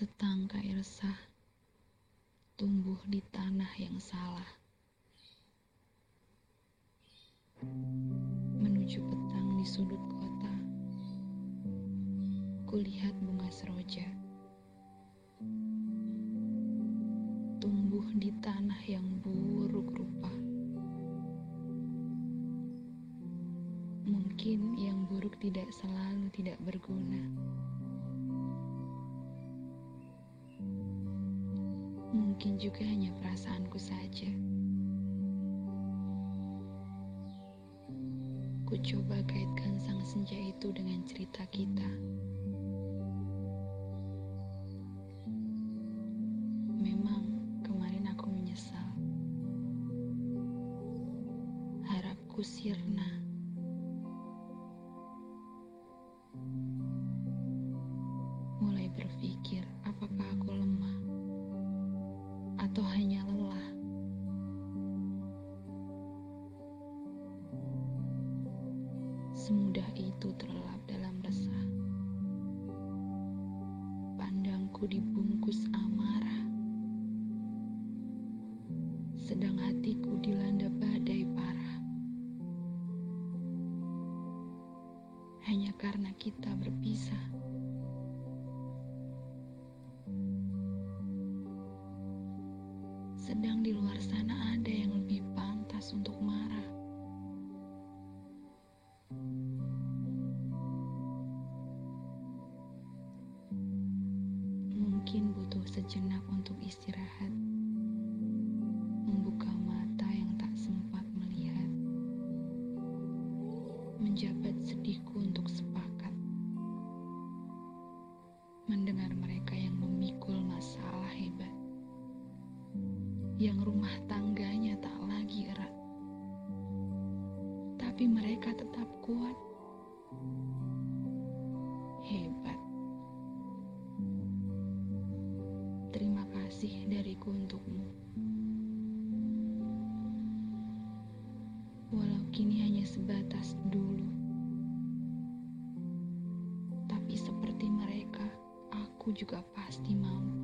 Setangkai resah tumbuh di tanah yang salah. Menuju petang di sudut kota, kulihat bunga seroja tumbuh di tanah yang buruk rupa. Mungkin yang buruk tidak selalu tidak berguna. Mungkin juga hanya perasaanku saja. Ku coba kaitkan sang senja itu dengan cerita kita. Memang kemarin aku menyesal. Harapku sirna. Mulai berpikir apakah aku lemah Semudah itu terlelap dalam resah. Pandangku dibungkus amarah. Sedang hatiku dilanda badai parah. Hanya karena kita berpisah. Sedang di luar sana ada yang lebih pantas untuk marah. Mungkin butuh sejenak untuk istirahat, membuka mata yang tak sempat melihat, menjabat sedihku untuk sepakat, mendengar mereka yang memikul masalah hebat, yang rumah tangganya tak lagi erat, tapi mereka tetap kuat. Kasih dariku untukmu. Walau kini hanya sebatas dulu. Tapi seperti mereka, aku juga pasti mampu.